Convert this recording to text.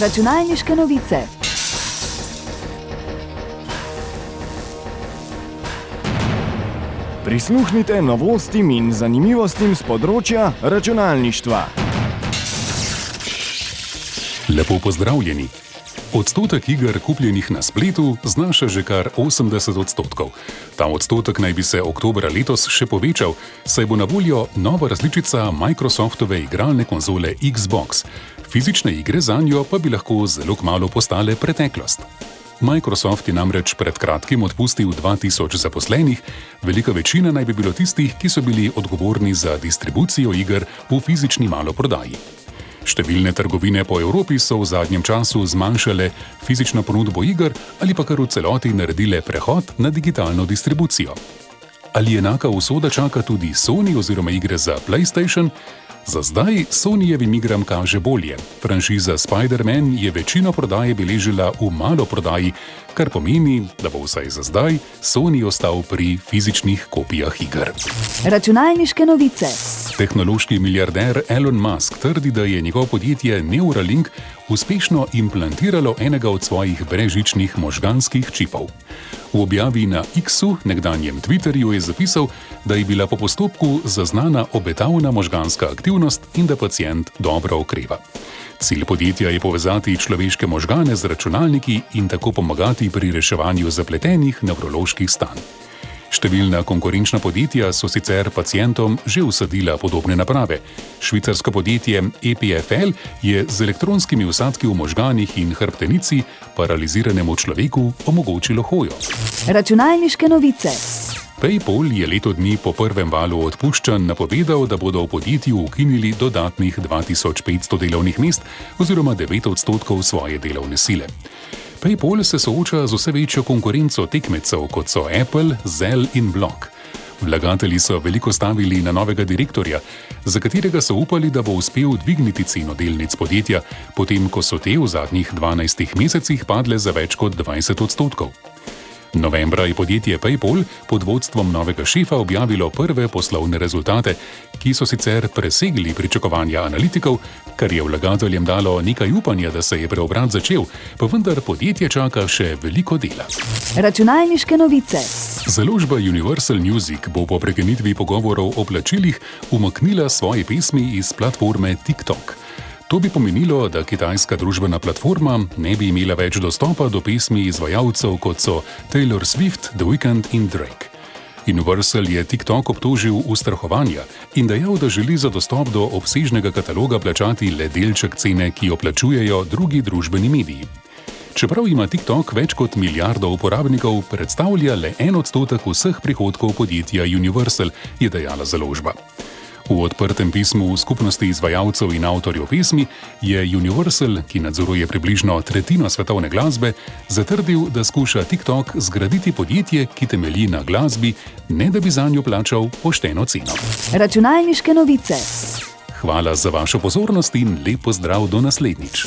Računalniške novice. Prisluhnite novostim in zanimivostim z področja računalništva. Lepo pozdravljeni. Odstotek iger kupljenih na spletu znaša že kar 80 odstotkov. Ta odstotek naj bi se oktobra letos še povečal, saj bo na voljo nova različica Microsoftove igralne konzole Xbox. Fizične igre za njo pa bi lahko zelo kmalo postale preteklost. Microsoft je namreč pred kratkim odpustil 2000 zaposlenih, velika večina naj bi bilo tistih, ki so bili odgovorni za distribucijo iger v fizični maloprodaji. Številne trgovine po Evropi so v zadnjem času zmanjšale fizično ponudbo iger ali pa kar v celoti naredile prehod na digitalno distribucijo. Ali enaka usoda čaka tudi Sony oziroma igre za PlayStation? Za zdaj Sonyjevim igram kaže bolje. Franšiza Spider-Man je večino prodaje beležila v malo prodaji, kar pomeni, da bo vsaj za zdaj Sony ostal pri fizičnih kopijah iger. Računalniške novice. Tehnološki milijarder Elon Musk trdi, da je njegovo podjetje Neuralink uspešno implantiralo enega od svojih brežičnih možganskih čipov. V objavi na X-u, nekdanjem Twitterju, je zapisal, da je bila po postopku zaznana obetavna možganska aktivnost in da pacijent dobro okreva. Cilj podjetja je povezati človeške možgane z računalniki in tako pomagati pri reševanju zapletenih nevroloških stanj. Številna konkurenčna podjetja so sicer pacijentom že usadila podobne naprave. Švicarsko podjetje EPFL je z elektronskimi usadki v možganih in hrbtenici paraliziranemu človeku omogočilo hojo. Računalniške novice. PayPal je leto dni po prvem valu odpuščanj napovedal, da bodo v podjetju ukinili dodatnih 2500 delovnih mest oziroma 9 odstotkov svoje delovne sile. PayPal se sooča z vse večjo konkurenco tekmecev, kot so Apple, Zell in Block. Vlagatelji so veliko stavili na novega direktorja, za katerega so upali, da bo uspel dvigniti ceno delnic podjetja, potem ko so te v zadnjih 12 mesecih padle za več kot 20 odstotkov. Novembra je podjetje PayPal pod vodstvom novega šefa objavilo prve poslovne rezultate, ki so sicer presegli pričakovanja analitikov, kar je vlagateljem dalo nekaj upanja, da se je preobrat začel, pa vendar podjetje čaka še veliko dela. Računalniške novice. Založba Universal Music bo po prekinitvi pogovorov o plačilih umaknila svoje pesmi iz platforme TikTok. To bi pomenilo, da kitajska družbena platforma ne bi imela več dostopa do pesmi izvajalcev kot so Taylor Swift, The Weeknd in Drake. Universal je TikTok obtožil ustrahovanja in dejal, da želi za dostop do obsežnega kataloga plačati le delček cene, ki jo plačujejo drugi družbeni mediji. Čeprav ima TikTok več kot milijardo uporabnikov, predstavlja le en odstotek vseh prihodkov podjetja Universal, je dejala založba. V odprtem pismu skupnosti izvajalcev in avtorjev pesmi je Universal, ki nadzoruje približno tretjino svetovne glasbe, zatrdil, da skuša TikTok zgraditi podjetje, ki temelji na glasbi, ne da bi za njo plačal pošteno ceno. Računalniške novice. Hvala za vašo pozornost in lepo zdrav do naslednjič.